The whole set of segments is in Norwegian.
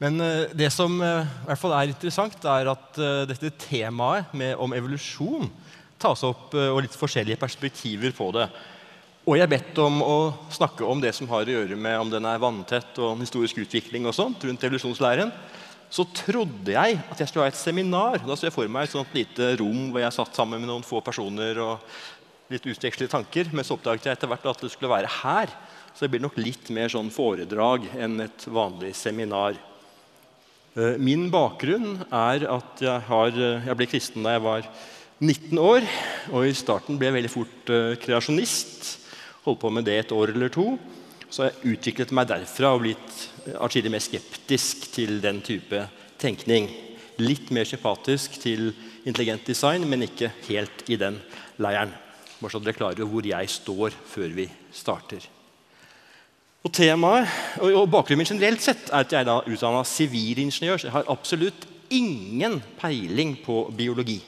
Men eh, det som eh, i hvert fall er interessant, er at eh, dette temaet med, om evolusjon tas opp, og litt forskjellige perspektiver på det. Og jeg er bedt om å snakke om det som har å gjøre med om den er vanntett og historisk utvikling og sånt, rundt evolusjonslæren. Så trodde jeg at jeg skulle ha et seminar. Da så jeg for meg et sånt lite rom hvor jeg satt sammen med noen få personer og litt utvekslet tanker. Men så oppdaget jeg etter hvert at det skulle være her. Så det blir nok litt mer sånn foredrag enn et vanlig seminar. Eh, min bakgrunn er at jeg, har, eh, jeg ble kristen da jeg var 19 år. Og i starten ble jeg veldig fort uh, kreasjonist. Holdt på med det et år eller to. Så har jeg utviklet meg derfra og blitt atskillig mer skeptisk til den type tenkning. Litt mer sympatisk til intelligent design, men ikke helt i den leiren. Bare så dere klarer hvor jeg står før vi starter. Og temaet, og Bakgrunnen min generelt sett er at jeg er utdanna sivilingeniør. Så jeg har absolutt ingen peiling på biologi.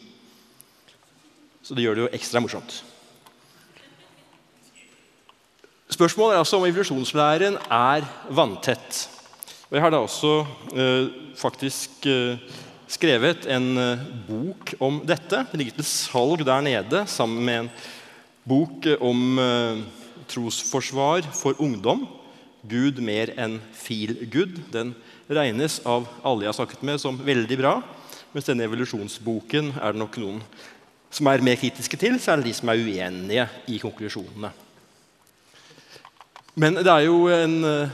Så det gjør det jo ekstra morsomt. Spørsmålet er altså om evolusjonslæren er vanntett. Og Jeg har da også eh, faktisk eh, skrevet en eh, bok om dette. Det ligger til salg der nede sammen med en bok om eh, trosforsvar for ungdom. Gud mer enn feel good. Den regnes av alle jeg har snakket med, som veldig bra. Mens denne evolusjonsboken er det nok noen som er mer kritiske til, det de som er uenige i konklusjonene. Men det er jo en uh,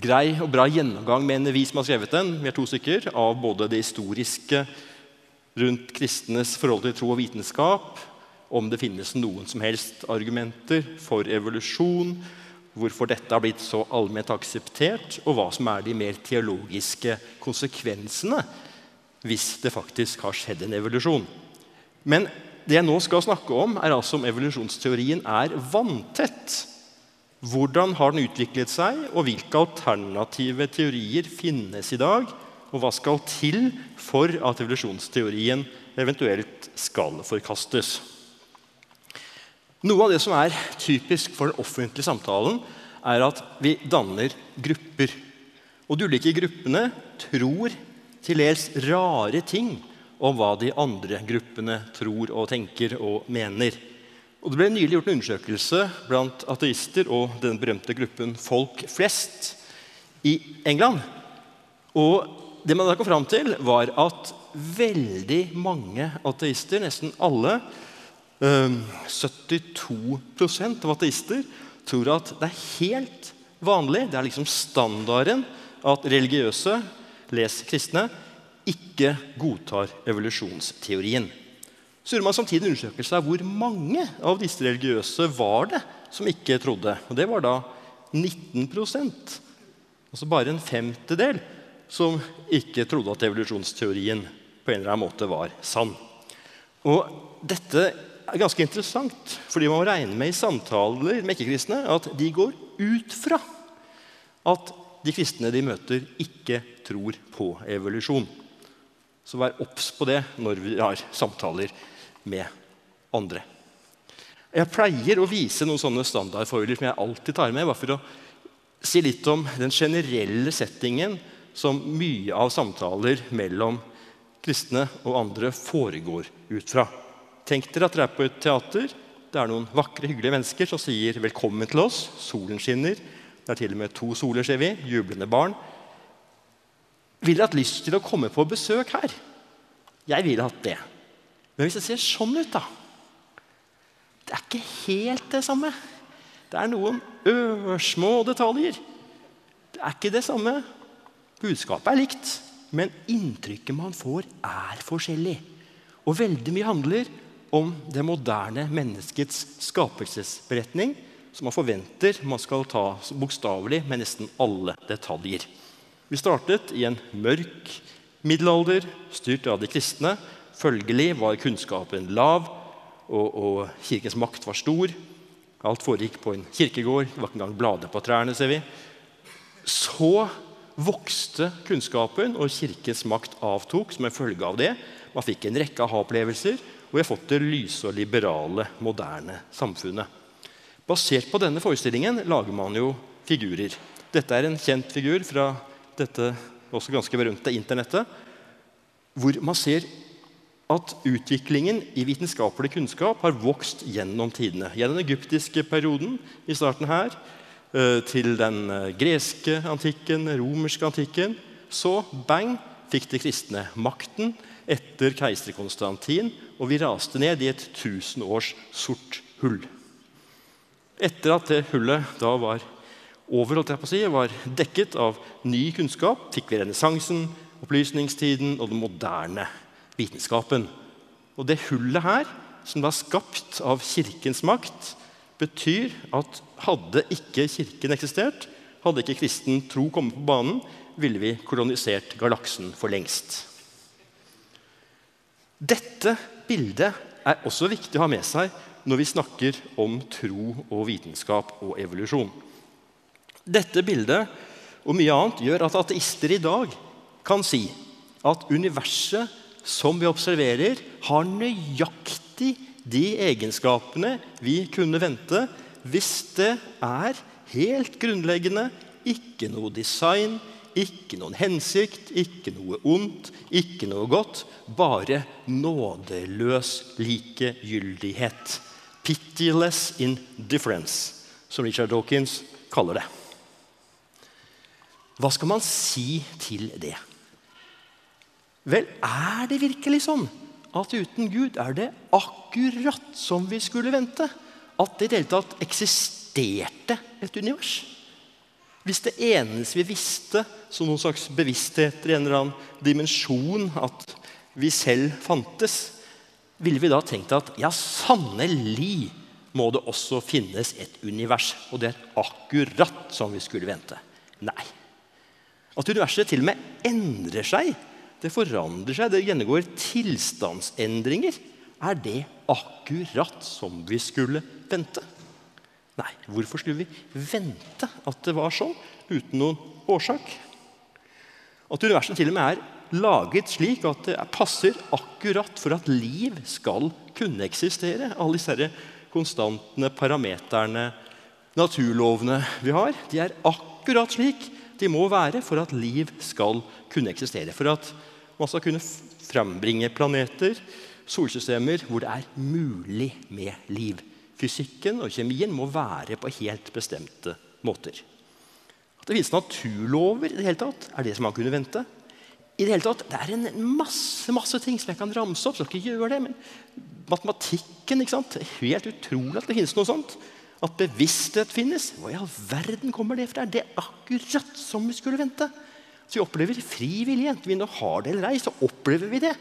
grei og bra gjennomgang, mener vi som har skrevet den, vi er to stykker, av både det historiske rundt kristenes forhold til tro og vitenskap, om det finnes noen som helst argumenter for evolusjon, hvorfor dette har blitt så allment akseptert, og hva som er de mer teologiske konsekvensene hvis det faktisk har skjedd en evolusjon. Men det jeg nå skal snakke om, er altså om evolusjonsteorien er vanntett. Hvordan har den utviklet seg, og hvilke alternative teorier finnes i dag? Og hva skal til for at evolusjonsteorien eventuelt skal forkastes? Noe av det som er typisk for den offentlige samtalen, er at vi danner grupper. Og De ulike gruppene tror til dels rare ting om hva de andre gruppene tror og tenker og mener. Og Det ble nylig gjort en undersøkelse blant ateister og den berømte gruppen Folk flest i England. Og det man da kom fram til, var at veldig mange ateister, nesten alle, 72% ehm, av ateister tror at det er helt vanlig, det er liksom standarden, at religiøse, les kristne, ikke godtar evolusjonsteorien. Så gjorde man samtidig en undersøkelse av hvor mange av disse religiøse var det som ikke trodde. Og Det var da 19% Altså bare en femtedel som ikke trodde at evolusjonsteorien på en eller annen måte var sann. Og dette er ganske interessant, fordi man må regne med i samtaler med ikke-kristne at de går ut fra at de kristne de møter, ikke tror på evolusjon. Så vær obs på det når vi har samtaler med andre. Jeg pleier å vise noen sånne standardfoiler som jeg alltid tar med, bare for å si litt om den generelle settingen som mye av samtaler mellom kristne og andre foregår ut fra. Tenk dere at dere er på et teater. Det er noen vakre, hyggelige mennesker som sier 'velkommen til oss'. Solen skinner. Det er til og med to soler, ser vi. Jublende barn. Vil dere hatt lyst til å komme på besøk her? Jeg ville hatt det. Men hvis det ser sånn ut, da Det er ikke helt det samme. Det er noen ørsmå detaljer. Det er ikke det samme. Budskapet er likt, men inntrykket man får, er forskjellig. Og veldig mye handler om det moderne menneskets skapelsesberetning, som man forventer man skal ta bokstavelig med nesten alle detaljer. Vi startet i en mørk middelalder, styrt av de kristne. Følgelig var kunnskapen lav, og, og kirkens makt var stor. Alt foregikk på en kirkegård. Det var ikke engang blader på trærne. ser vi. Så vokste kunnskapen, og kirkens makt avtok som en følge av det. Man fikk en rekke aha-opplevelser, og vi har fått det lyse og liberale, moderne samfunnet. Basert på denne forestillingen lager man jo figurer. Dette er en kjent figur fra dette også ganske berømte internettet, hvor man ser at utviklingen i vitenskapelig kunnskap har vokst gjennom tidene. Gjennom den egyptiske perioden i starten her, eh, til den eh, greske antikken, romerske antikken. Så bang fikk de kristne makten etter keiser Konstantin, og vi raste ned i et tusen års sort hull. Etter at det hullet da var over, holdt jeg på å si, var dekket av ny kunnskap, fikk vi renessansen, opplysningstiden og den moderne vitenskapen. Og det hullet her, som var skapt av Kirkens makt, betyr at hadde ikke Kirken eksistert, hadde ikke kristen tro kommet på banen, ville vi kolonisert galaksen for lengst. Dette bildet er også viktig å ha med seg når vi snakker om tro og vitenskap og evolusjon. Dette bildet og mye annet gjør at ateister i dag kan si at universet som vi observerer, har nøyaktig de egenskapene vi kunne vente hvis det er helt grunnleggende ikke noe design, ikke noen hensikt, ikke noe ondt, ikke noe godt. Bare nådeløs likegyldighet. Pityless indifference, som Richard Dawkins kaller det. Hva skal man si til det? Vel, er det virkelig sånn at uten Gud er det akkurat som vi skulle vente? At det i det hele tatt eksisterte et univers? Hvis det eneste vi visste som noen slags bevisstheter i en eller annen dimensjon, at vi selv fantes, ville vi da tenkt at ja, sannelig må det også finnes et univers. Og det er akkurat som vi skulle vente. Nei. At universet til og med endrer seg, det forandrer seg, det gjennomgår tilstandsendringer. Er det akkurat som vi skulle vente? Nei, hvorfor skulle vi vente at det var sånn uten noen årsak? At universet til og med er laget slik at det passer akkurat for at liv skal kunne eksistere. Alle disse konstantene, parameterne, naturlovene vi har, de er akkurat slik de må være for at liv skal kunne eksistere. For at man skal kunne frambringe planeter, solsystemer, hvor det er mulig med liv. Fysikken og kjemien må være på helt bestemte måter. At det finnes naturlover, i det hele tatt, er det som man kunne vente. I Det hele tatt, det er en masse masse ting som jeg kan ramse opp. skal ikke gjøre det, men Matematikken ikke sant? Helt utrolig at det finnes noe sånt. At bevissthet finnes. Hva i all verden kommer det fra? Det er akkurat som vi skulle vente. Så vi opplever fri vilje. Enten vi nå har det eller ei, så opplever vi det.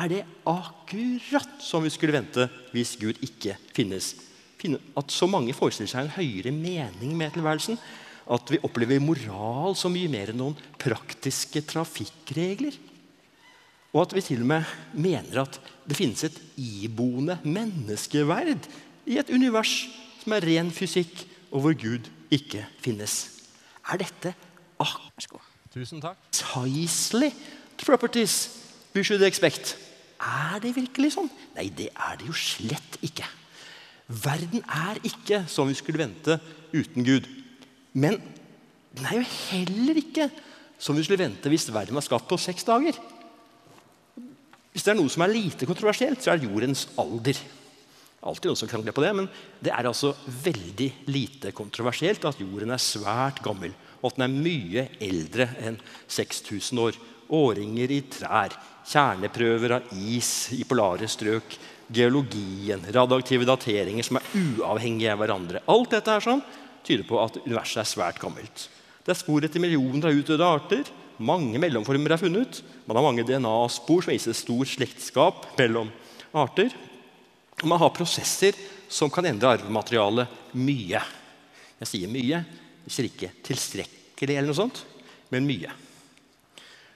Er det akkurat som vi skulle vente hvis Gud ikke finnes? At så mange forestiller seg en høyere mening med tilværelsen. At vi opplever moral så mye mer enn noen praktiske trafikkregler. Og at vi til og med mener at det finnes et iboende menneskeverd i et univers som er ren fysikk, og hvor Gud ikke finnes. Er dette akkurat Tusen takk. precisely properties we should expect? Er det virkelig sånn? Nei, det er det jo slett ikke. Verden er ikke som vi skulle vente uten Gud. Men den er jo heller ikke som vi skulle vente hvis verden var skapt på seks dager. Hvis det er noe som er lite kontroversielt, så er jordens alder. Alltid noen som krangler på det, men det er altså veldig lite kontroversielt at jorden er svært gammel, og at den er mye eldre enn 6000 år. Årringer i trær, kjerneprøver av is i polare strøk, geologien, radioaktive dateringer som er uavhengige av hverandre. Alt dette her sånn, tyder på at universet er svært gammelt. Det er spor etter millioner av utdødde arter. Mange mellomformer er funnet. Man har mange DNA-spor som viser stor slektskap mellom arter. Og man har prosesser som kan endre arvematerialet mye. Jeg sier mye, sier ikke tilstrekkelig, eller noe sånt, men mye.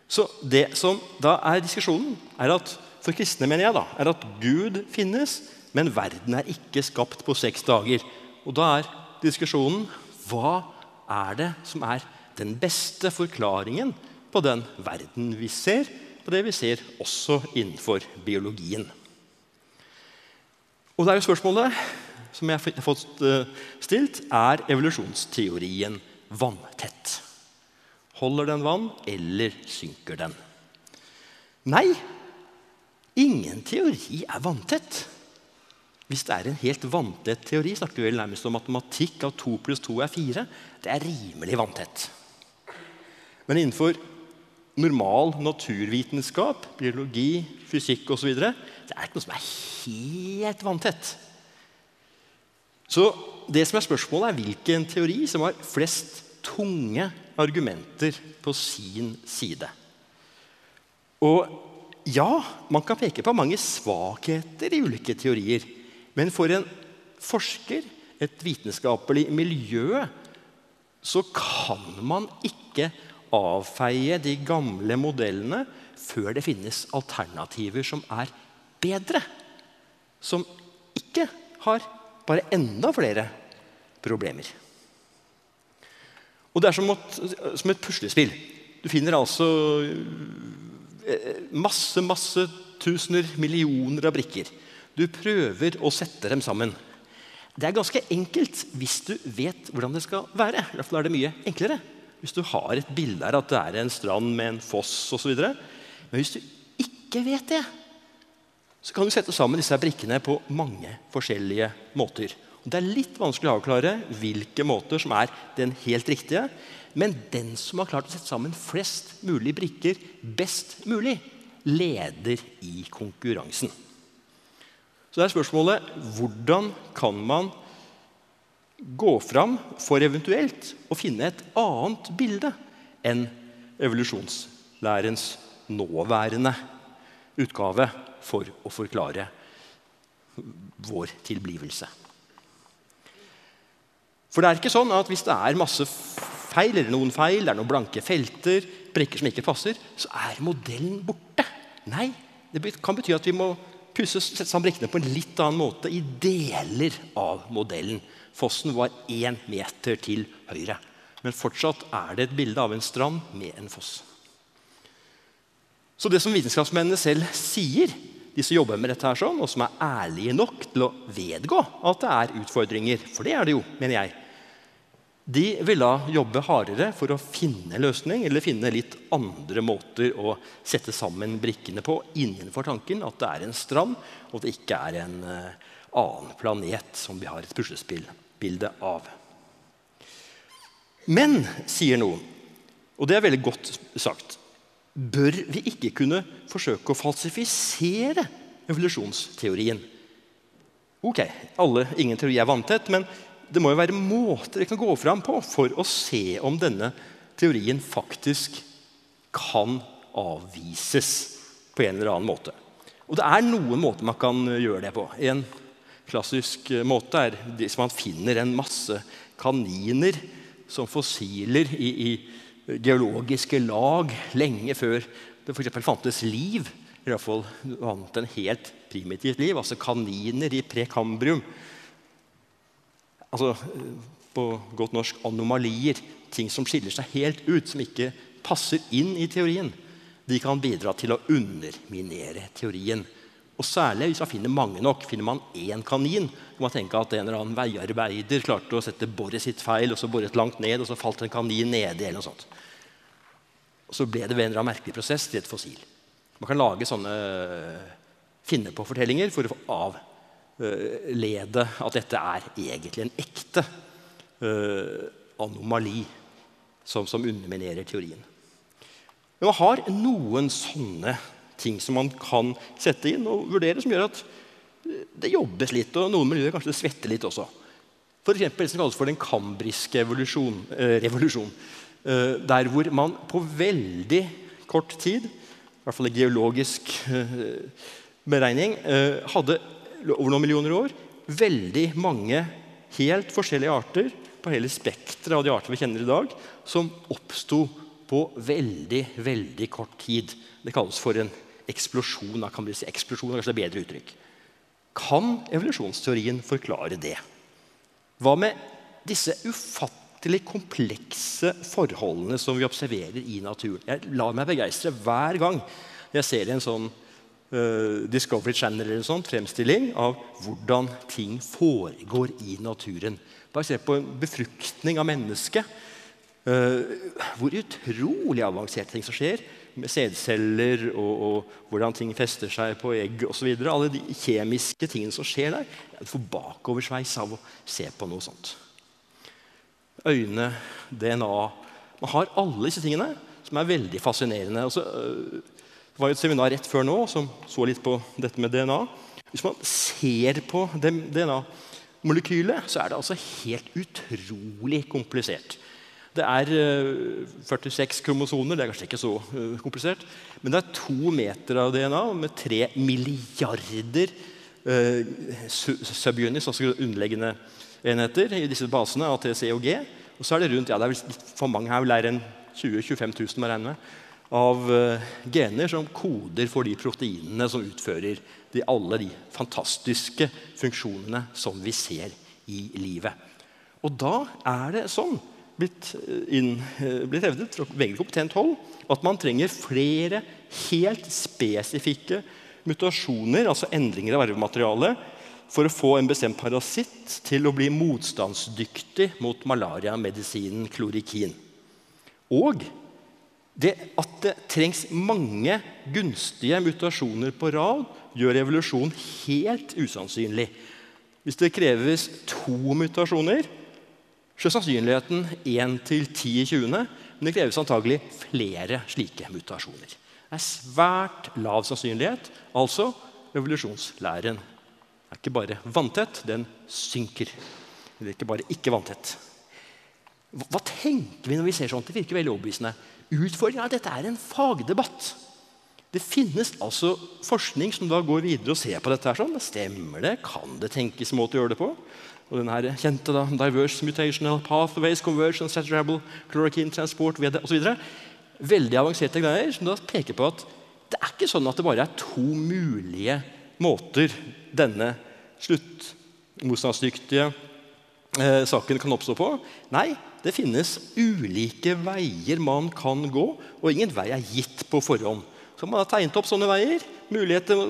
Så det som da er diskusjonen, er at for kristne mener jeg da, er at Gud finnes, men verden er ikke skapt på seks dager. Og da er diskusjonen hva er det som er den beste forklaringen på den verden vi ser, og det vi ser også innenfor biologien. Og det er jo spørsmålet som jeg har fått eh, stilt, er evolusjonsteorien vanntett. Holder den vann, eller synker den? Nei, ingen teori er vanntett. Hvis det er en helt vanntett teori, snakker vi vel nærmest om matematikk av 2 pluss 2 er 4. Det er rimelig vanntett. Men innenfor normal naturvitenskap, biologi, fysikk osv. Det er ikke noe som er helt vanntett. Så det som er spørsmålet, er hvilken teori som har flest tunge argumenter på sin side. Og ja, man kan peke på mange svakheter i ulike teorier. Men for en forsker, et vitenskapelig miljø, så kan man ikke avfeie de gamle modellene før det finnes alternativer som er bedre. Som ikke har bare enda flere problemer. Og det er som et, som et puslespill. Du finner altså masse, masse tusener, millioner av brikker. Du prøver å sette dem sammen. Det er ganske enkelt hvis du vet hvordan det skal være. I hvert fall er det mye enklere hvis du har et bilde her at det er en strand med en foss osv. Men hvis du ikke vet det, så kan du sette sammen disse brikkene på mange forskjellige måter. Og det er litt vanskelig å avklare hvilke måter som er den helt riktige. Men den som har klart å sette sammen flest mulig brikker best mulig, leder i konkurransen. Så det er spørsmålet hvordan kan man gå fram for eventuelt å finne et annet bilde enn evolusjonslærens nåværende utgave for å forklare vår tilblivelse. For det er ikke sånn at hvis det er masse feil, eller noen feil, det er noen blanke felter, brikker som ikke passer, så er modellen borte. Nei, det kan bety at vi må pusse sammen brikkene på en litt annen måte i deler av modellen. Fossen var én meter til høyre. Men fortsatt er det et bilde av en strand med en foss. Så det som vitenskapsmennene selv sier, de som jobber med dette her sånn, og som er ærlige nok til å vedgå at det er utfordringer, for det er det jo, mener jeg, de vil da jobbe hardere for å finne løsning eller finne litt andre måter å sette sammen brikkene på innenfor tanken at det er en strand, og det ikke er en uh, annen planet som vi har et puslespillbilde av. Men, sier noen, og det er veldig godt sagt, bør vi ikke kunne forsøke å falsifisere evolusjonsteorien? Ok, alle, ingen teori er vanntett, men det må jo være måter vi kan gå fram på for å se om denne teorien faktisk kan avvises på en eller annen måte. Og det er noen måter man kan gjøre det på. En klassisk måte er hvis man finner en masse kaniner som fossiler i, i geologiske lag lenge før det f.eks. fantes liv. I hvert fall annet enn helt primitivt liv. Altså kaniner i prekambrium altså, på godt norsk anomalier. Ting som skiller seg helt ut, som ikke passer inn i teorien. De kan bidra til å underminere teorien. Og særlig hvis man finner mange nok. Finner man én kanin, kan man tenke at en eller annen veiarbeider klarte å sette boret sitt feil, og så boret langt ned, og så falt en kanin nedi. eller noe sånt. Og så ble det ved en eller annen merkelig prosess til et fossil. Man kan lage sånne finne på fortellinger for å få av Eh, lede at dette er egentlig en ekte uh, anomali som, som, underminerer teorien. Men man har noen sånne ting som man kan sette inn og vurdere, som gjør at det jobbes litt, og noen miljøer kanskje det svetter litt også. F.eks. det som kalles for den kambriske evolusjon, eh, revolusjon. Eh, der hvor man på veldig kort tid, i hvert fall i geologisk eh, beregning, eh, hadde over noen millioner år veldig mange helt forskjellige arter på hele spekteret av de arter vi kjenner i dag, som oppsto på veldig, veldig kort tid. Det kalles for en eksplosjon. Kan vi si eksplosjon er kanskje et bedre uttrykk. Kan evolusjonsteorien forklare det? Hva med disse ufattelig komplekse forholdene som vi observerer i naturen? Jeg lar meg begeistre hver gang jeg ser en sånn Discovery Channel eller sånn, fremstilling av hvordan ting foregår i naturen. Bare se på en befruktning av mennesket. Uh, hvor utrolig avanserte ting som skjer med sædceller, og, og, hvordan ting fester seg på egg osv. Alle de kjemiske tingene som skjer der. Jeg får bakoversveis av å se på noe sånt. Øyne, DNA Man har alle disse tingene som er veldig fascinerende. Altså, det var et seminar rett før nå som så litt på dette med DNA. Hvis man ser på DNA-molekylet, så er det altså helt utrolig komplisert. Det er 46 eh, kromosoner. Det er kanskje ikke så eh, komplisert. Men det er to meter av DNA med tre milliarder uh, subunits, altså underliggende enheter, i disse basene, A, T, C og G. Og så er det rundt ja, det er vel for mange her, vel er en 20 000-25 000 må regne med, av uh, gener som koder for de proteinene som utfører de, alle de fantastiske funksjonene som vi ser i livet. Og da er det sånn blitt, eh, inn, eh, blitt hevdet fra veldig kompetent hold at man trenger flere helt spesifikke mutasjoner, altså endringer av arvematerialet, for å få en bestemt parasitt til å bli motstandsdyktig mot malariamedisinen klorikin. Og det at det trengs mange gunstige mutasjoner på rad, gjør evolusjon helt usannsynlig. Hvis det kreves to mutasjoner, så er sannsynligheten 1 til 10 i 20. Men det kreves antagelig flere slike mutasjoner. Det er svært lav sannsynlighet. Altså evolusjonslæren er ikke bare vanntett, den synker. Det er ikke bare ikke vanntett. Hva tenker vi når vi ser sånt? Det virker veldig overbevisende. Utfordringen er at dette er en fagdebatt. Det finnes altså forskning som da går videre og ser på dette. her sånn. Stemmer det? Kan det tenkes måte å gjøre det på? Og den kjente da, diverse mutational pathways, conversion, saturable, chloroquine transport osv. Veldig avanserte greier som da peker på at det er ikke sånn at det bare er to mulige måter denne sluttmotstandsdyktige eh, saken kan oppstå på. Nei, det finnes ulike veier man kan gå, og ingen vei er gitt på forhånd. Så man har tegnet opp sånne veier, muligheter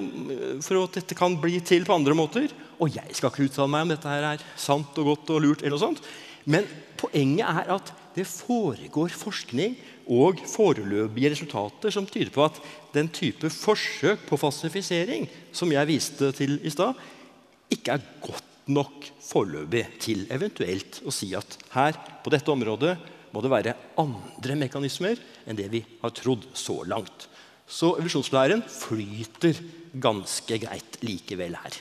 for at dette kan bli til på andre måter. Og jeg skal ikke uttale meg om dette her er sant og godt og lurt. eller noe sånt. Men poenget er at det foregår forskning og foreløpige resultater som tyder på at den type forsøk på falsifisering som jeg viste til i stad, ikke er godt nok foreløpig til eventuelt å si at her på dette området må det være andre mekanismer enn det vi har trodd så langt. Så evolusjonslæren flyter ganske greit likevel her.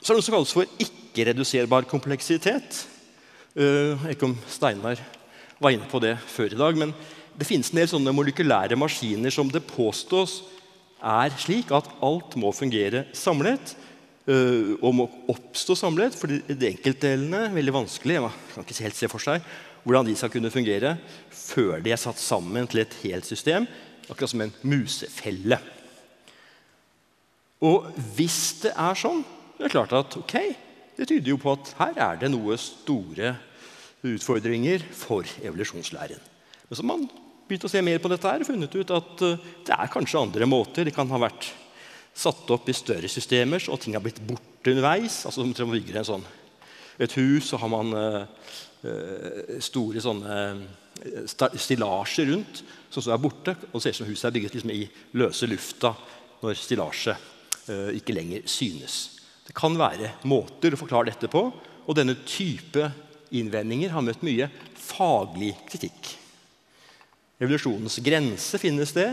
Så er det noe som kalles for ikke-reduserbar kompleksitet. Uh, jeg ikke om Steinar var inne på det før i dag. Men det finnes en del sånne molekylære maskiner som det påstås er slik at alt må fungere samlet. Uh, og må oppstå samlet, For de enkeltdelene er veldig vanskelig. Man kan ikke helt se for seg hvordan de skal kunne fungere før de er satt sammen til et helt system. Akkurat som en musefelle. Og hvis det er sånn, det er klart at ok, det tyder jo på at her er det noe store utfordringer for evolusjonslæren. Men så har man begynt å se mer på dette her og funnet ut at eh, det er kanskje andre måter. Det kan ha vært satt opp i større systemer, og ting har blitt borte underveis. altså Når man bygger en sånn, et hus, så har man uh, store sånne stillasjer rundt som så er borte. Og ser ut som huset er bygget liksom i løse lufta når stillasjet uh, ikke lenger synes. Det kan være måter å forklare dette på, og denne type innvendinger har møtt mye faglig kritikk. Evolusjonens grense finnes det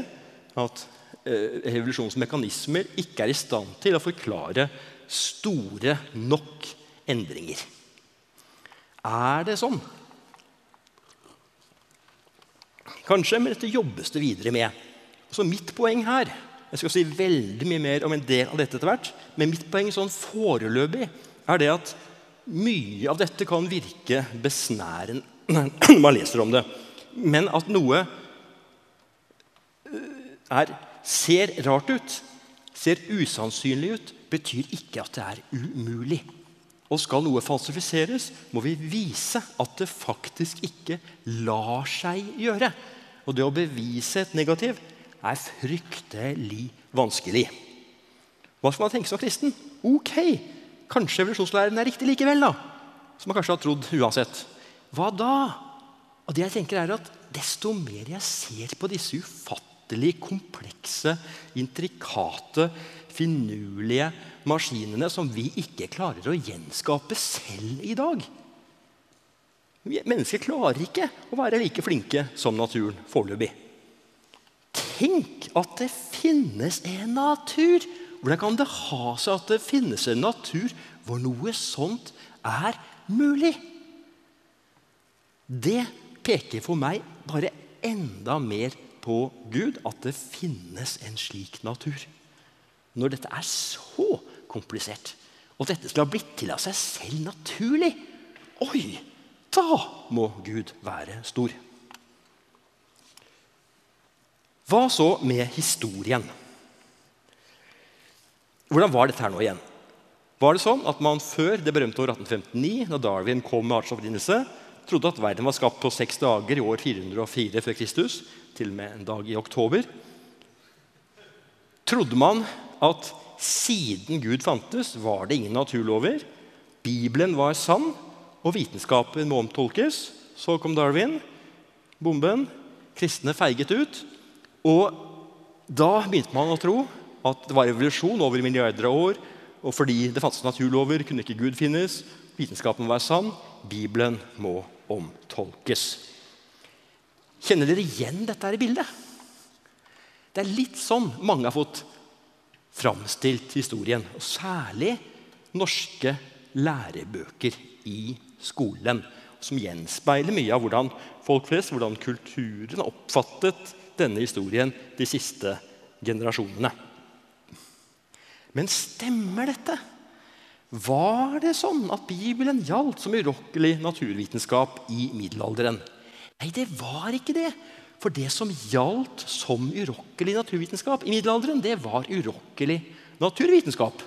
at eh, evolusjonens mekanismer ikke er i stand til å forklare store nok endringer. Er det sånn? Kanskje, men dette jobbes det videre med. Så mitt poeng her Jeg skal si veldig mye mer om en del av dette etter hvert. Men mitt poeng sånn foreløpig er det at mye av dette kan virke besnærende når man leser om det. Men at noe eh, er, ser rart ut, ser usannsynlig ut, betyr ikke at det er umulig. Og skal noe falsifiseres, må vi vise at det faktisk ikke lar seg gjøre. Og det å bevise et negativ er fryktelig vanskelig. Hva skal man tenke som kristen? Ok, Kanskje evolusjonslæren er riktig likevel, da. Som man kanskje har trodd uansett. hva da? Og det jeg tenker er at Desto mer jeg ser på disse ufattelig komplekse, intrikate, finurlige maskinene som vi ikke klarer å gjenskape selv i dag Mennesker klarer ikke å være like flinke som naturen foreløpig. Tenk at det finnes en natur! Hvordan kan det ha seg at det finnes en natur hvor noe sånt er mulig? Det peker for meg bare enda mer på Gud, at det finnes en slik natur. Når dette er så komplisert, og dette skulle ha blitt til av seg selv naturlig Oi! Da må Gud være stor. Hva så med historien? Hvordan var dette her nå igjen? Var det sånn at man før det berømte år 1859, da Darwin kom med artens opprinnelse, trodde at verden var skapt på seks dager i år 404 før Kristus, til og med en dag i oktober? Trodde man at siden Gud fantes, var det ingen naturlover? Bibelen var sann, og vitenskapen må omtolkes. Så kom Darwin, bomben. Kristne feiget ut. Og da begynte man å tro at det var revolusjon over milliarder av år. Og fordi det fantes naturlover, kunne ikke Gud finnes. Vitenskapen var sann. Bibelen må omtolkes. Kjenner dere igjen dette her i bildet? Det er litt sånn mange har fått framstilt historien. Og særlig norske lærebøker i skolen. Som gjenspeiler mye av hvordan folk flest, hvordan kulturen oppfattet denne historien de siste generasjonene. Men stemmer dette? Var det sånn at Bibelen gjaldt som urokkelig naturvitenskap i middelalderen? Nei, det var ikke det. For det som gjaldt som urokkelig naturvitenskap i middelalderen, det var urokkelig naturvitenskap.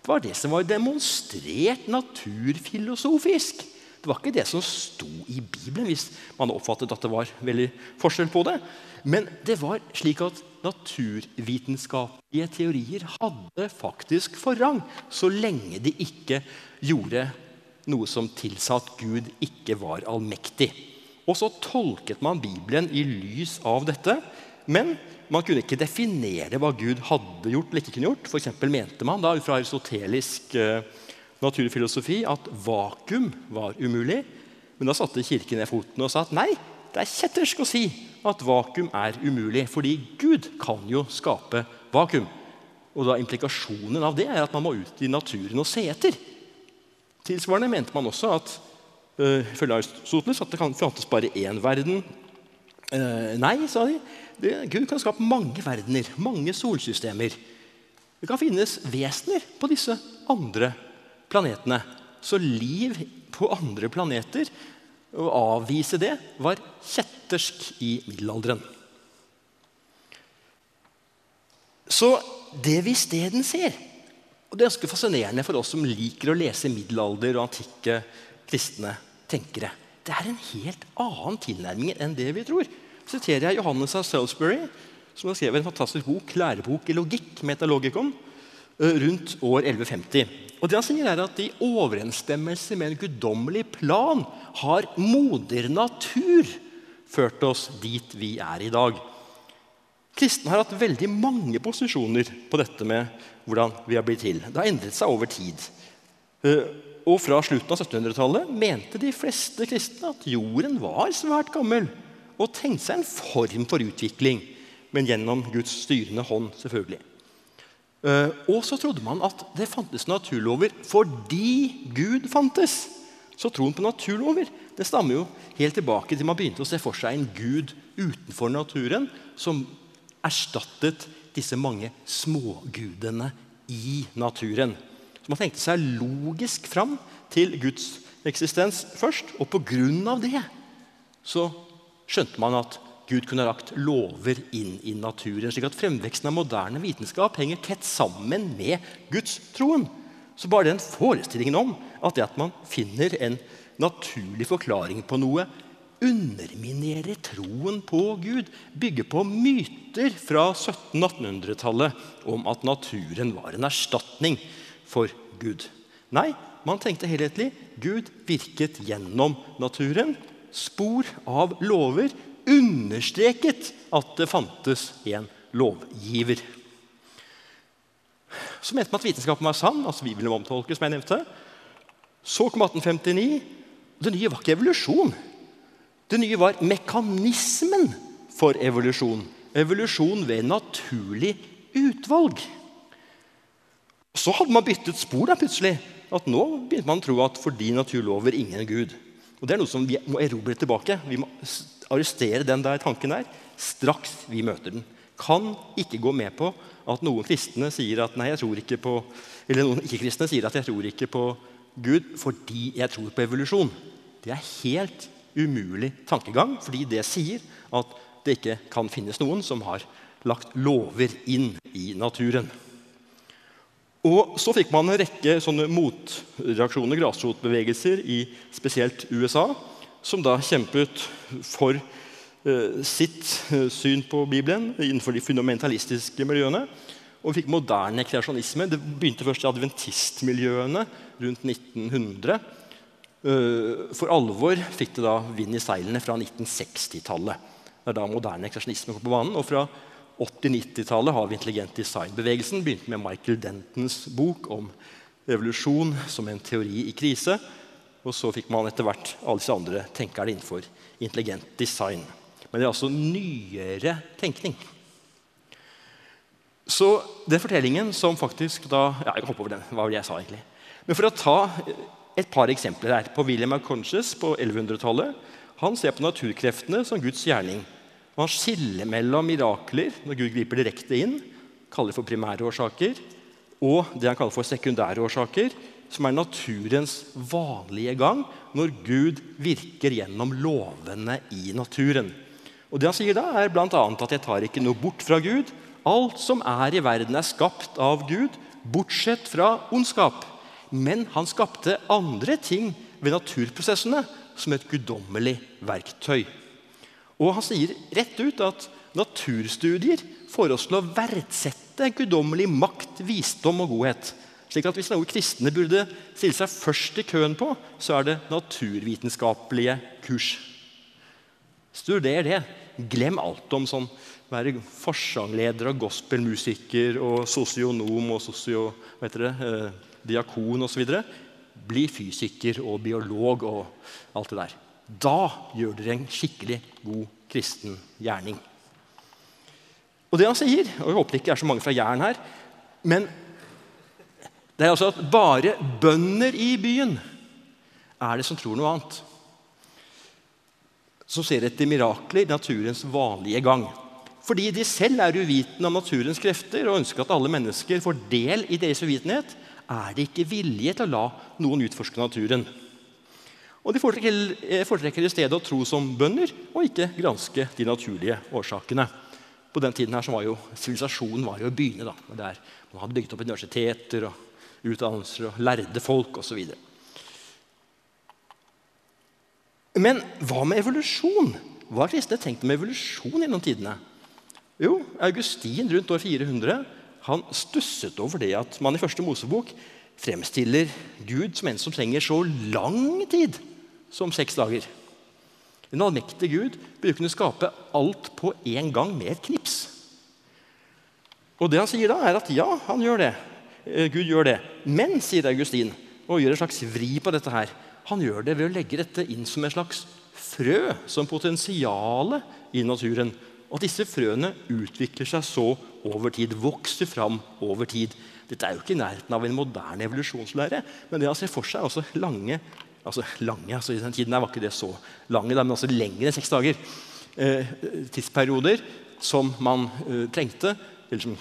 Det var det som var demonstrert naturfilosofisk. Det var ikke det som sto i Bibelen, hvis man oppfattet at det var veldig forskjell på det. Men det var slik at naturvitenskapelige teorier hadde faktisk forrang, så lenge de ikke gjorde noe som tilsa at Gud ikke var allmektig. Og så tolket man Bibelen i lys av dette. Men man kunne ikke definere hva Gud hadde gjort eller ikke kunne gjort. For mente man da fra aristotelisk eh, naturfilosofi at vakuum var umulig. Men da satte Kirken ned foten og sa at nei, det er kjettersk å si at vakuum er umulig. Fordi Gud kan jo skape vakuum. Og da Implikasjonen av det er at man må ut i naturen og se etter. Tilsvarende mente man også at uh, Aristoteles at det kan fantes bare én verden. Uh, nei, sa de. Det, Gud kan skape mange verdener, mange solsystemer. Det kan finnes vesener på disse andre planetene. Så liv på andre planeter, å avvise det, var kjettersk i middelalderen. Så det vi isteden ser og Det er ganske fascinerende for oss som liker å lese middelalder og antikke kristne tenkere. Det er en helt annen tilnærming enn det vi tror siterer jeg Johannes av Salisbury, som har skrevet en fantastisk bok, lærebok i logikk, Metalogikon, eh, rundt år 1150. Og det han sier er at I overensstemmelse med en guddommelig plan har moder natur ført oss dit vi er i dag. Kristne har hatt veldig mange posisjoner på dette med hvordan vi har blitt til. Det har endret seg over tid. Eh, og Fra slutten av 1700-tallet mente de fleste kristne at jorden var svært gammel og tenkte seg en form for utvikling, men gjennom Guds styrende hånd. selvfølgelig. Eh, og så trodde man at det fantes naturlover fordi Gud fantes. Så troen på naturlover det stammer jo helt tilbake til man begynte å se for seg en gud utenfor naturen som erstattet disse mange smågudene i naturen. Så Man tenkte seg logisk fram til Guds eksistens først, og pga. det så skjønte man at Gud kunne ha lagt lover inn i naturen. slik at Fremveksten av moderne vitenskap henger tett sammen med gudstroen. Så bare den forestillingen om at det at man finner en naturlig forklaring på noe, underminerer troen på Gud, bygger på myter fra 1700-1800-tallet om at naturen var en erstatning for Gud. Nei, man tenkte helhetlig. Gud virket gjennom naturen. Spor av lover understreket at det fantes en lovgiver. Så mente man at vitenskapen var sann. altså vi ville omtolke, som jeg nevnte. Så kom 1859. Det nye var ikke evolusjon. Det nye var mekanismen for evolusjon. Evolusjon ved naturlig utvalg. Så hadde man byttet spor da plutselig. At Nå begynte man å tro at fordi naturlover, ingen Gud. Og Det er noe som vi må erobre tilbake. Vi må arrestere den der tanken der straks vi møter den. Kan ikke gå med på at noen kristne sier at nei, jeg tror ikke på Eller noen ikke-kristne sier at jeg tror ikke på Gud fordi jeg tror på evolusjon. Det er helt umulig tankegang, fordi det sier at det ikke kan finnes noen som har lagt lover inn i naturen. Og Så fikk man en rekke sånne motreaksjoner, grasrotbevegelser, i spesielt USA, som da kjempet for eh, sitt eh, syn på Bibelen innenfor de fundamentalistiske miljøene. Og vi fikk moderne kreasjonisme. Det begynte først i adventistmiljøene rundt 1900. Eh, for alvor fikk det da vind i seilene fra 1960-tallet. Det er da moderne kreasjonisme kom på banen. Og fra 80-90-tallet har vi intelligent design-bevegelsen. Begynte med Michael Dentons bok om evolusjon som en teori i krise. Og så fikk man etter hvert alle disse andre tenkerne innenfor intelligent design. Men det er altså nyere tenkning. Så den fortellingen som faktisk da ja, jeg kan hoppe over den, hva var det jeg sa egentlig? Men for å ta et par eksempler her. På William McConches på 1100-tallet. Han ser på naturkreftene som Guds gjerning. Og han skiller mellom mirakler, når Gud griper direkte inn, kaller det for primærårsaker, og det han kaller for sekundærårsaker, som er naturens vanlige gang når Gud virker gjennom lovene i naturen. Og det Han sier da, er bl.a. at 'jeg tar ikke noe bort fra Gud'. Alt som er i verden, er skapt av Gud, bortsett fra ondskap. Men han skapte andre ting ved naturprosessene som et guddommelig verktøy. Og han sier rett ut at naturstudier får oss til å verdsette guddommelig makt, visdom og godhet. Slik at Hvis noe kristne burde stille seg først i køen på, så er det naturvitenskapelige kurs. Studer det. Glem alt om sånn være forsangleder og gospelmusiker og sosionom og sosio, det, eh, diakon osv. Bli fysiker og biolog og alt det der. Da gjør dere en skikkelig god kristen gjerning. Og det han sier, og Jeg håper det ikke er så mange fra Jæren her, men det er altså at bare bønder i byen er det som tror noe annet. Som ser etter mirakler i naturens vanlige gang. Fordi de selv er uvitende om naturens krefter og ønsker at alle mennesker får del i deres uvitenhet, er de ikke villige til å la noen utforske naturen. Og De foretrekker i stedet å tro som bønder og ikke granske de naturlige årsakene. På den tiden her var jo sivilisasjonen var jo i byene. da, Man hadde bygget opp universiteter og utdannelser og lærde folk osv. Men hva med evolusjon? Hva har kristne tenkt om evolusjon gjennom tidene? Jo, Augustin rundt år 400 han stusset over det at man i første Mosebok fremstiller Gud som en som trenger så lang tid som seks dager. En allmektig Gud bør kunne skape alt på en gang med et knips. Og det han sier da, er at ja, han gjør det. Eh, Gud gjør det. Men, sier Augustin, og gjør en slags vri på dette her, han gjør det ved å legge dette inn som en slags frø, som potensiale i naturen. Og disse frøene utvikler seg så over tid, vokser fram over tid. Dette er jo ikke i nærheten av en moderne evolusjonslære, men det han ser for seg, er også lange altså lange, altså I den tiden var ikke det så lange, men altså lengre enn seks dager. Eh, tidsperioder som man eh, trengte, eller som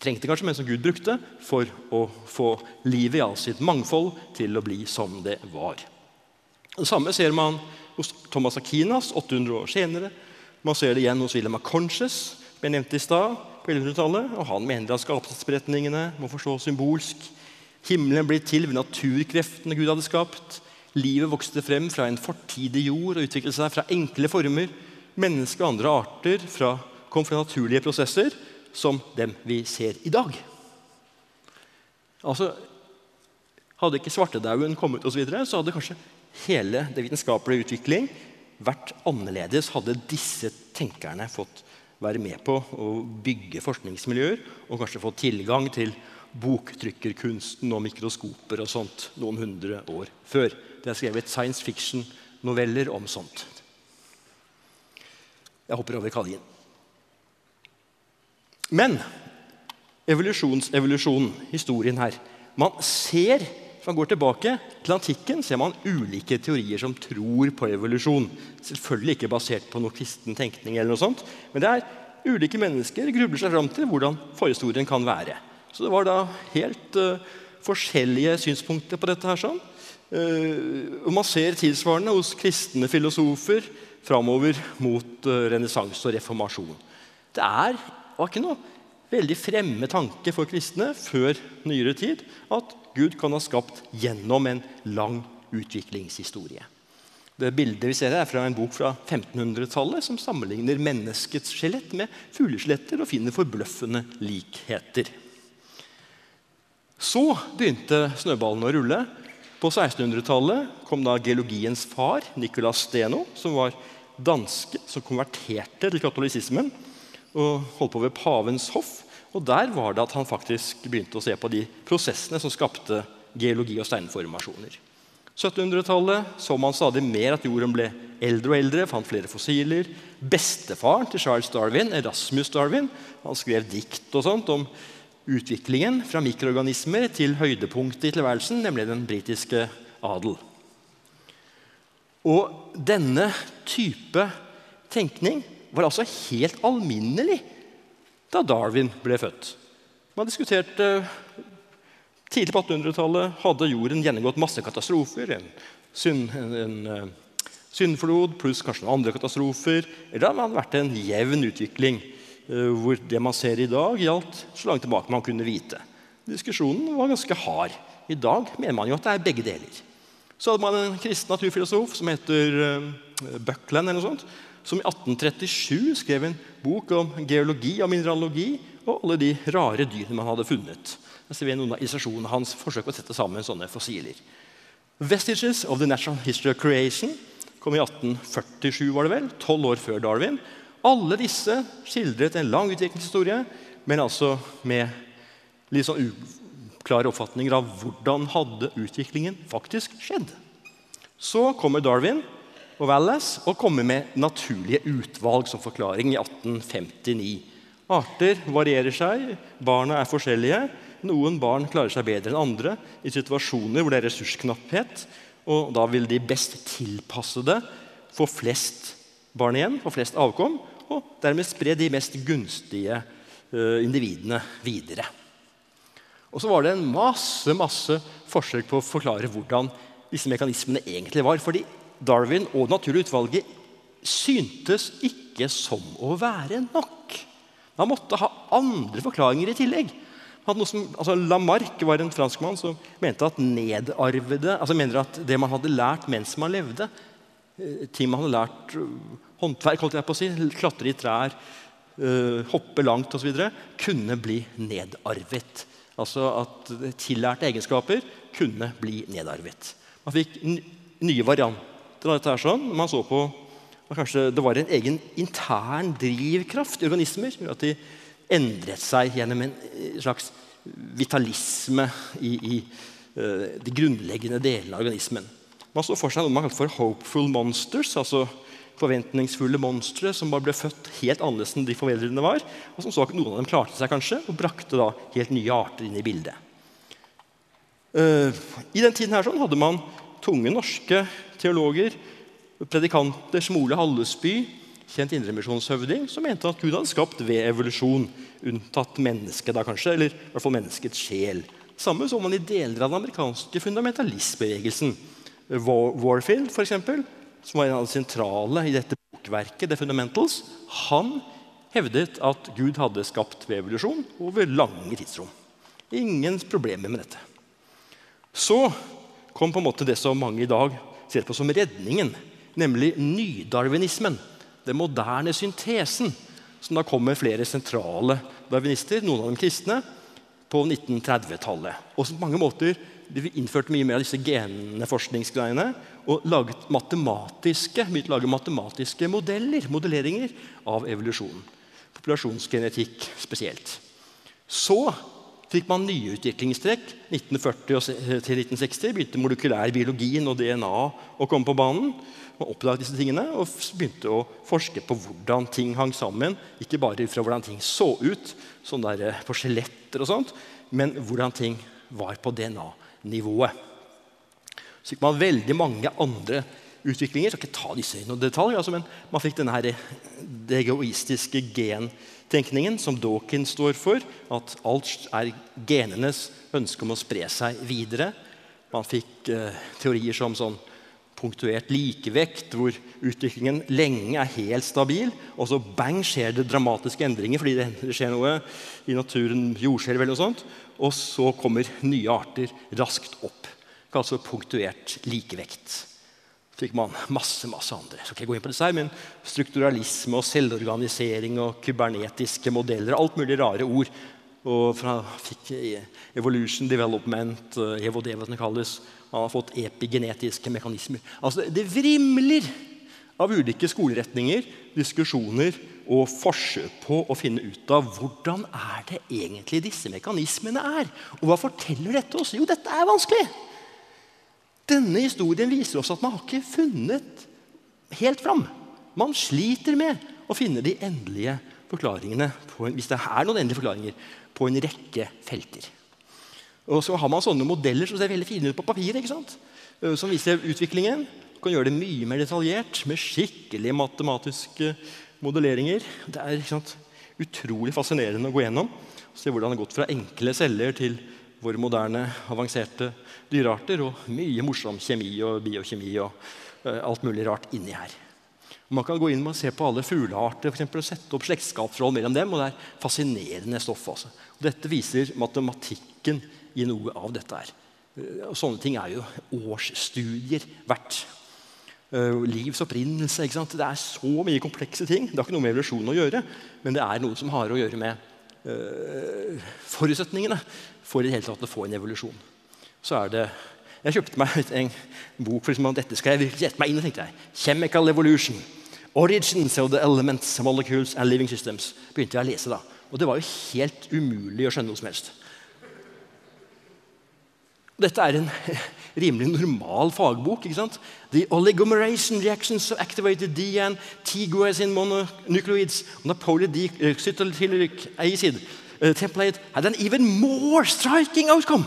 trengte, kanskje, men som Gud brukte for å få livet i all sitt mangfold til å bli som det var. Det samme ser man hos Thomas Akinas 800 år senere. Man ser det igjen hos William Conches, som jeg nevnte i stad, på 1100-tallet. Og han mener at skapelsesberetningene må forstås symbolsk. Himmelen blir til ved naturkreftene Gud hadde skapt. Livet vokste frem fra en fortidig jord og utviklet seg fra enkle former. Mennesker og andre arter fra, kom fra naturlige prosesser som dem vi ser i dag. Altså, Hadde ikke svartedauden kommet, og så, videre, så hadde kanskje hele det vitenskapelige utvikling vært annerledes. Hadde disse tenkerne fått være med på å bygge forskningsmiljøer og kanskje fått tilgang til boktrykkerkunsten og mikroskoper og sånt noen hundre år før. Det er skrevet science fiction-noveller om sånt. Jeg hopper over Kalin. Men evolusjonsevolusjonen, historien her Man ser, Hvis man går tilbake til antikken, ser man ulike teorier som tror på evolusjon. Selvfølgelig ikke basert på noe kristen tenkning, eller noe sånt, men det er ulike mennesker grubler seg fram til hvordan forhistorien kan være. Så det var da helt uh, forskjellige synspunkter på dette. her sånn. Uh, og Man ser tilsvarende hos kristne filosofer framover mot uh, renessanse og reformasjon. Det er, var ikke noe veldig fremme tanke for kristne før nyere tid at Gud kan ha skapt gjennom en lang utviklingshistorie. Det bildet vi ser her er fra en bok fra 1500-tallet som sammenligner menneskets skjelett med fugleskjeletter og finner forbløffende likheter. Så begynte snøballen å rulle. På 1600-tallet kom da geologiens far, Nicolas Steno, som var danske, som konverterte til katolisismen og holdt på ved pavens hoff. Og Der var det at han faktisk begynte å se på de prosessene som skapte geologi og steinformasjoner. 1700-tallet så man stadig mer at jorden ble eldre og eldre, fant flere fossiler. Bestefaren til Charles Darwin, Erasmus Darwin, han skrev dikt og sånt om utviklingen fra mikroorganismer til høydepunktet i tilværelsen, nemlig den britiske adel. Og denne type tenkning var altså helt alminnelig da Darwin ble født. Man diskuterte Tidlig på 1800-tallet hadde jorden gjennomgått masse katastrofer. En, synd, en, en uh, syndflod pluss kanskje noen andre katastrofer. Eller det hadde vært en jevn utvikling uh, hvor det man ser i dag, gjaldt så langt tilbake man kunne vite. Diskusjonen var ganske hard. I dag mener man jo at det er begge deler. Så hadde man en kristen naturfilosof som heter Buckland, eller noe sånt, som i 1837 skrev en bok om geologi og mineralogi og alle de rare dyrene man hadde funnet. Her ser vi noen av illustrasjonene hans forsøk på å sette sammen sånne fossiler. 'Vestiges of the Natural History of Creation' kom i 1847, var det vel, tolv år før Darwin. Alle disse skildret en lang utviklingshistorie, men altså med litt sånn uklare oppfatninger av hvordan hadde utviklingen faktisk skjedd. Så kommer Darwin og Wallace og komme med naturlige utvalg som forklaring i 1859. Arter varierer seg, barna er forskjellige. Noen barn klarer seg bedre enn andre i situasjoner hvor det er ressursknapphet. og Da vil de best tilpassede få flest barn igjen, få flest avkom, og dermed spre de mest gunstige uh, individene videre. Og så var det en masse, masse forsøk på å forklare hvordan disse mekanismene egentlig var. Fordi Darwin og det naturlige utvalget syntes ikke som å være nok. Man måtte ha andre forklaringer i tillegg som, altså Lamarck var en franskmann som mente at nedarvede altså mener at det man hadde lært mens man levde, eh, ting man hadde lært eh, håndverk, holdt jeg på å si, klatre i trær, uh, hoppe langt osv., kunne bli nedarvet. Altså at tillærte egenskaper kunne bli nedarvet. Man fikk nye varianter av dette. her sånn. Man så på Kanskje det var en egen intern drivkraft i organismer. at de endret seg gjennom en slags vitalisme i, i uh, de grunnleggende delene av organismen. Man så for seg noe man kalte for 'hopeful monsters', altså forventningsfulle monstre som bare ble født helt annerledes enn de foreldrene var, og som så at noen av dem klarte seg kanskje, og brakte da helt nye arter inn i bildet. Uh, I den tiden her sånn hadde man tunge norske teologer, predikanter Smole Hallesby, kjent indremisjonshøvding, som mente at Gud hadde skapt ved evolusjon, unntatt mennesket, da kanskje, eller i hvert fall menneskets sjel. Samme så man i deler av den amerikanske fundamentalistbevegelsen. Warfield, eksempel, som var en av de sentrale i dette bokverket, The Fundamentals, han hevdet at Gud hadde skapt ved evolusjon over lange tidsrom. Ingen problemer med dette. Så kom på en måte det som mange i dag ser på som redningen, nemlig nydarwinismen den moderne syntesen, som da kom med flere sentrale darwinister, noen av dem kristne, på 1930-tallet. Og på mange måter de innførte mye mer av disse genforskningsgreiene og laget matematiske, lage matematiske modeller, modelleringer av evolusjonen. Populasjonsgenetikk spesielt. Så fikk man nye utviklingstrekk. 1940 til 1960 begynte molekylær biologien og DNA å komme på banen. Man oppdaget disse tingene og begynte å forske på hvordan ting hang sammen. Ikke bare fra hvordan ting så ut, sånn der på skjeletter og sånt, men hvordan ting var på DNA-nivået. Så fikk man veldig mange andre utviklinger. Jeg skal ikke ta disse i noen detalj, altså, men man fikk denne her, det egoistiske gentenkningen som Dawkins står for. At alt er genenes ønske om å spre seg videre. Man fikk eh, teorier som sånn punktuert likevekt, hvor utviklingen lenge er helt stabil, og så bang skjer det dramatiske endringer fordi det skjer noe i naturen, jordskjelv eller noe sånt, og så kommer nye arter raskt opp. Altså punktuert likevekt fikk man masse masse andre. Så ikke gå inn på disse her, men Strukturalisme og selvorganisering og kybernetiske modeller. Alt mulig rare ord. Og fra, fikk evolution, development, EVOD, hva det kalles. Man har fått epigenetiske mekanismer. Altså, Det vrimler av ulike skoleretninger, diskusjoner og forsøk på å finne ut av hvordan er det egentlig disse mekanismene er. Og hva forteller dette oss? Jo, dette er vanskelig. Denne historien viser oss at man har ikke funnet helt fram. Man sliter med å finne de endelige forklaringene en, hvis det er noen endelige forklaringer, på en rekke felter. Og så har man sånne modeller som ser veldig fine ut på papiret. ikke sant? Eh, som viser utviklingen. Man kan gjøre det mye mer detaljert med skikkelige matematiske modelleringer. Det er sant, utrolig fascinerende å gå gjennom. Se hvordan det har gått fra enkle celler til våre moderne, avanserte dyrearter. Og mye morsom kjemi og biokjemi og uh, alt mulig rart inni her. Man kan gå inn og se på alle fuglearter for eksempel, og sette opp slektskapsforhold mellom dem. og Det er fascinerende stoff. Altså. Dette viser matematikken i noe av dette her. Uh, og sånne ting er jo årsstudier verdt. Uh, livs opprinnelse. Det er så mye komplekse ting. Det har ikke noe med evolusjon å gjøre, men det er noe som har å gjøre med uh, forutsetningene for i det hele tatt å få en evolusjon. Så er det Jeg kjøpte meg en bok for liksom, dette skal jeg virkelig gjette meg inn i. tenkte jeg. Chemical Evolution. Origins of the Elements, Molecules and Living Systems. begynte jeg å lese da. Og det var jo helt umulig å skjønne noe som helst. Dette er en rimelig normal fagbok. ikke sant? The oligomeration reactions of activated DN, T-guasin mononucleoids on a acid uh, template had an even more striking outcome.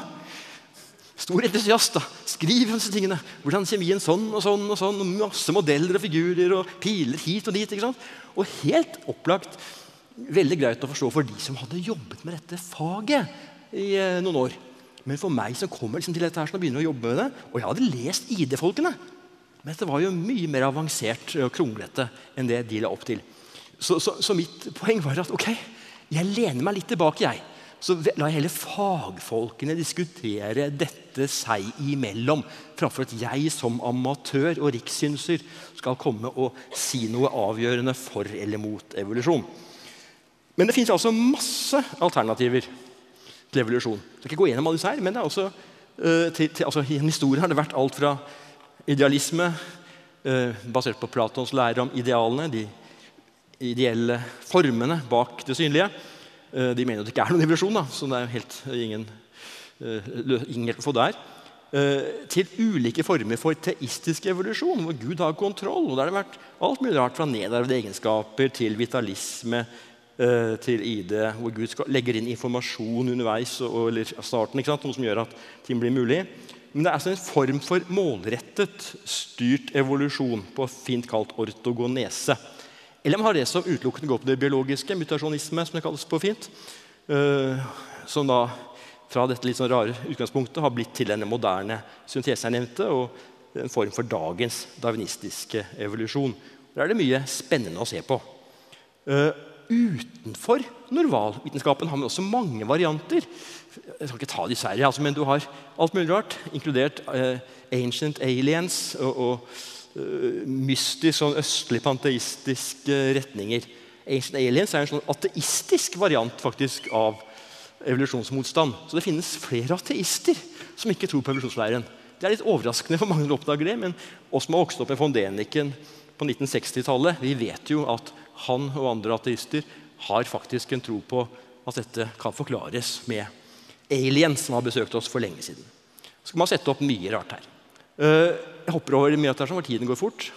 Stor entusiast. da. Skriv disse tingene. Hvordan kjemien sånn og sånn. og sånn, og Masse modeller og figurer og piler hit og dit. ikke sant? Og helt opplagt veldig greit å forstå for de som hadde jobbet med dette faget i eh, noen år. Men for meg som kommer liksom til dette her, som begynner å jobbe med det, og jeg hadde lest ID-folkene Men dette var jo mye mer avansert og kronglete enn det de la opp til. Så, så, så mitt poeng var at ok, jeg lener meg litt tilbake. jeg. Så la heller fagfolkene diskutere dette seg imellom, framfor at jeg som amatør og rikssynser skal komme og si noe avgjørende for eller mot evolusjon. Men det fins altså masse alternativer til evolusjon. Jeg skal ikke gå gjennom alle disse her, men også, uh, til, til, altså, i en historie har det vært alt fra idealisme, uh, basert på Platons lære om idealene, de ideelle formene bak det synlige. Uh, de mener jo det ikke er noen evolusjon, da, så det er helt ingen, ingen hjelp å få der. til ulike former for teistisk evolusjon, hvor Gud har kontroll. og Der har det vært alt mulig rart fra nedarvede egenskaper til vitalisme, Eh, til ID, hvor Gud legger inn informasjon underveis eller starten, noe som gjør at ting blir mulig. Men det er altså en form for målrettet, styrt evolusjon, på fint kalt ortogonese. Eller man har det som utelukkende går på det biologiske, mutasjonisme, som det kalles på fint. Uh, som da fra dette litt sånn rare utgangspunktet har blitt til denne moderne syntesen jeg nevnte, og en form for dagens darwinistiske evolusjon. Der er det mye spennende å se på. Uh, utenfor normalvitenskapen har man også mange varianter. Jeg skal ikke ta disse her, altså, men Du har alt mulig rart, inkludert uh, ancient aliens og, og mystisk sånn østlig panteistiske retninger. Ancient aliens er en sånn ateistisk variant faktisk av evolusjonsmotstand. Så det finnes flere ateister som ikke tror på evolusjonsleiren. Det er litt overraskende for mange som oppdager det, men oss som har vokst opp med von Däniken på 1960-tallet, vi vet jo at han og andre ateister har faktisk en tro på at dette kan forklares med aliens som har besøkt oss for lenge siden. Så skal man sette opp mye rart her. Eh, jeg hopper over mye av dette, for tiden går fort.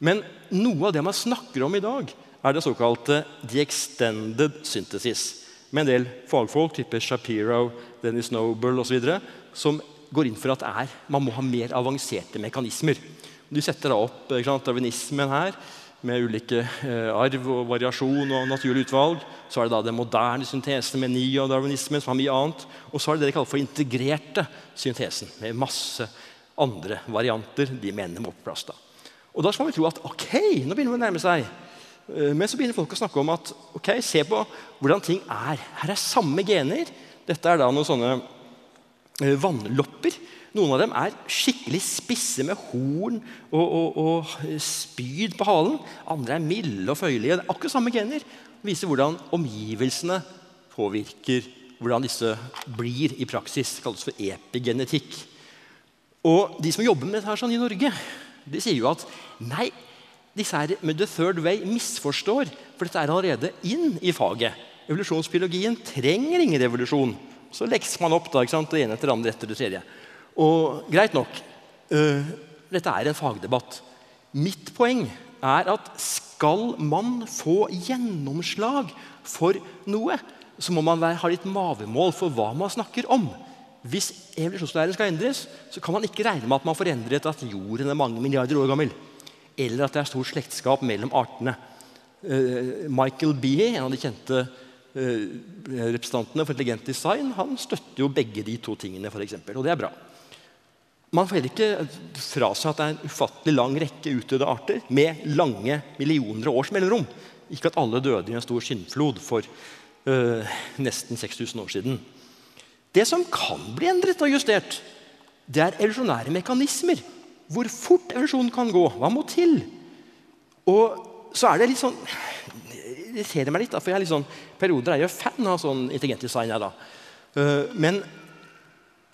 Men noe av det man snakker om i dag, er det såkalte the extended synthesis. Med en del fagfolk, type Shapiro, Dennis Noble osv., som går inn for at er, man må ha mer avanserte mekanismer. Du setter da opp darwinismen her med ulike eh, arv og variasjon og naturlig utvalg. Så er det da den moderne syntesen med neo-darwinismen, som har mye annet. Og så er det det de kaller for integrerte syntesen, med masse andre varianter de mener da. Og da skal vi tro at ok, nå begynner vi å nærme seg. Eh, men så begynner folk å snakke om at ok, se på hvordan ting er. Her er samme gener. Dette er da noen sånne eh, vannlopper. Noen av dem er skikkelig spisse med horn og, og, og spyd på halen. Andre er milde og føyelige. Det er akkurat samme gener. Det viser hvordan omgivelsene påvirker hvordan disse blir i praksis. Det kalles for epigenetikk. Og de som jobber med dette her sånn i Norge, de sier jo at nei, disse her med the third way misforstår. For dette er allerede inn i faget. Evolusjonsbiologien trenger ingen revolusjon. Så lekser man opp da, ikke sant? det ene etter det andre etter det tredje. Og greit nok, øh, dette er en fagdebatt. Mitt poeng er at skal man få gjennomslag for noe, så må man ha litt mavemål for hva man snakker om. Hvis evolusjonslæren skal endres, så kan man ikke regne med at man får endret at jorden er mange milliarder år gammel, eller at det er stort slektskap mellom artene. Uh, Michael Behe, en av de kjente uh, representantene for intelligent design, han støtter jo begge de to tingene, for eksempel, og det er bra. Man får heller ikke fra seg at det er en ufattelig lang rekke utdødde arter med lange millioner års mellomrom. Ikke at alle døde i en stor skinnflod for uh, nesten 6000 år siden. Det som kan bli endret og justert, det er evolusjonære mekanismer. Hvor fort evolusjonen kan gå. Hva må til? Og så er det litt sånn Det irriterer meg litt, da, for jeg er litt sånn, perioder er jeg fan av sånn intelligent design. Jeg, da. Eh, men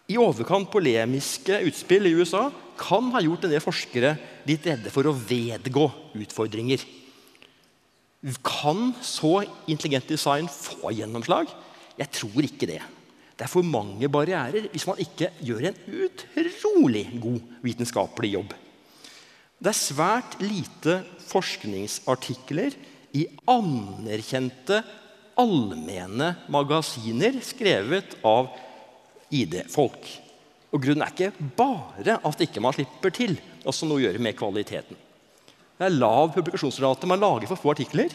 i overkant polemiske utspill i USA kan ha gjort en del forskere litt redde for å vedgå utfordringer. Kan så intelligent design få gjennomslag? Jeg tror ikke det. Det er for mange barrierer hvis man ikke gjør en utrolig god vitenskapelig jobb. Det er svært lite forskningsartikler i anerkjente, allmenne magasiner skrevet av ID-folk. Og Grunnen er ikke bare at ikke man slipper til. også noe å gjøre med kvaliteten. Det er lav publikasjonsrate. Man lager for få artikler.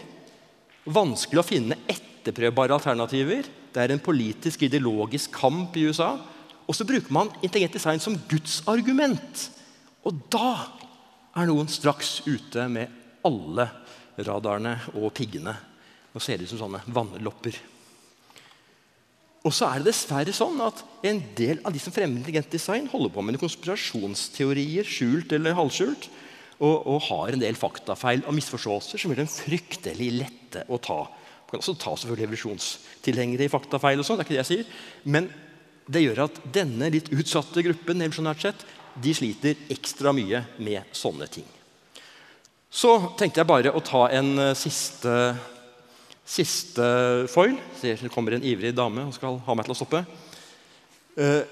Vanskelig å finne etterprøvbare alternativer. Det er en politisk, ideologisk kamp i USA. Og så bruker man intelligent design som Guds argument. Og da er noen straks ute med alle radarene og piggene. Nå ser de ut som sånne vannlopper. Og så er det dessverre sånn at En del av de som fremmer intelligent design, holder på med konspirasjonsteorier, skjult eller halvskjult, og, og har en del faktafeil og misforståelser som gjør dem fryktelig lette å ta kan også ta selvfølgelig evolusjonstilhengere i faktafeil. og sånt, det er ikke det jeg sier. Men det gjør at denne litt utsatte gruppen sett, de sliter ekstra mye med sånne ting. Så tenkte jeg bare å ta en uh, siste, siste foil. Ser det kommer en ivrig dame og skal ha meg til å stoppe. Uh,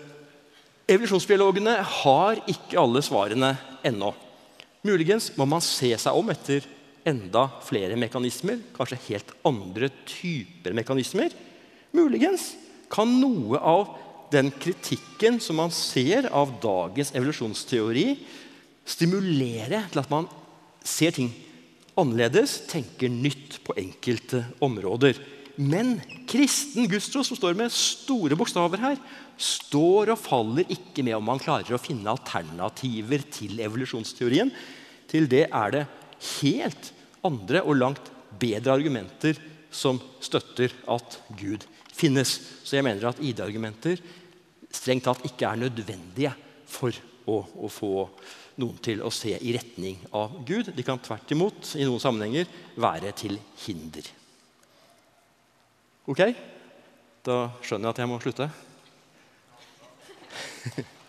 evolusjonsbiologene har ikke alle svarene ennå. Muligens må man se seg om etter enda flere mekanismer, kanskje helt andre typer mekanismer. Muligens kan noe av den kritikken som man ser av dagens evolusjonsteori, stimulere til at man ser ting annerledes, tenker nytt på enkelte områder. Men kristen gudstro, som står med store bokstaver her, står og faller ikke med om man klarer å finne alternativer til evolusjonsteorien. Til det er det helt andre og langt bedre argumenter som støtter at Gud finnes. Så jeg mener at ID-argumenter strengt tatt ikke er nødvendige for å, å, få noen til å se i retning av Gud. De kan tvert imot i noen sammenhenger være til hinder. Ok? Da skjønner jeg at jeg må slutte.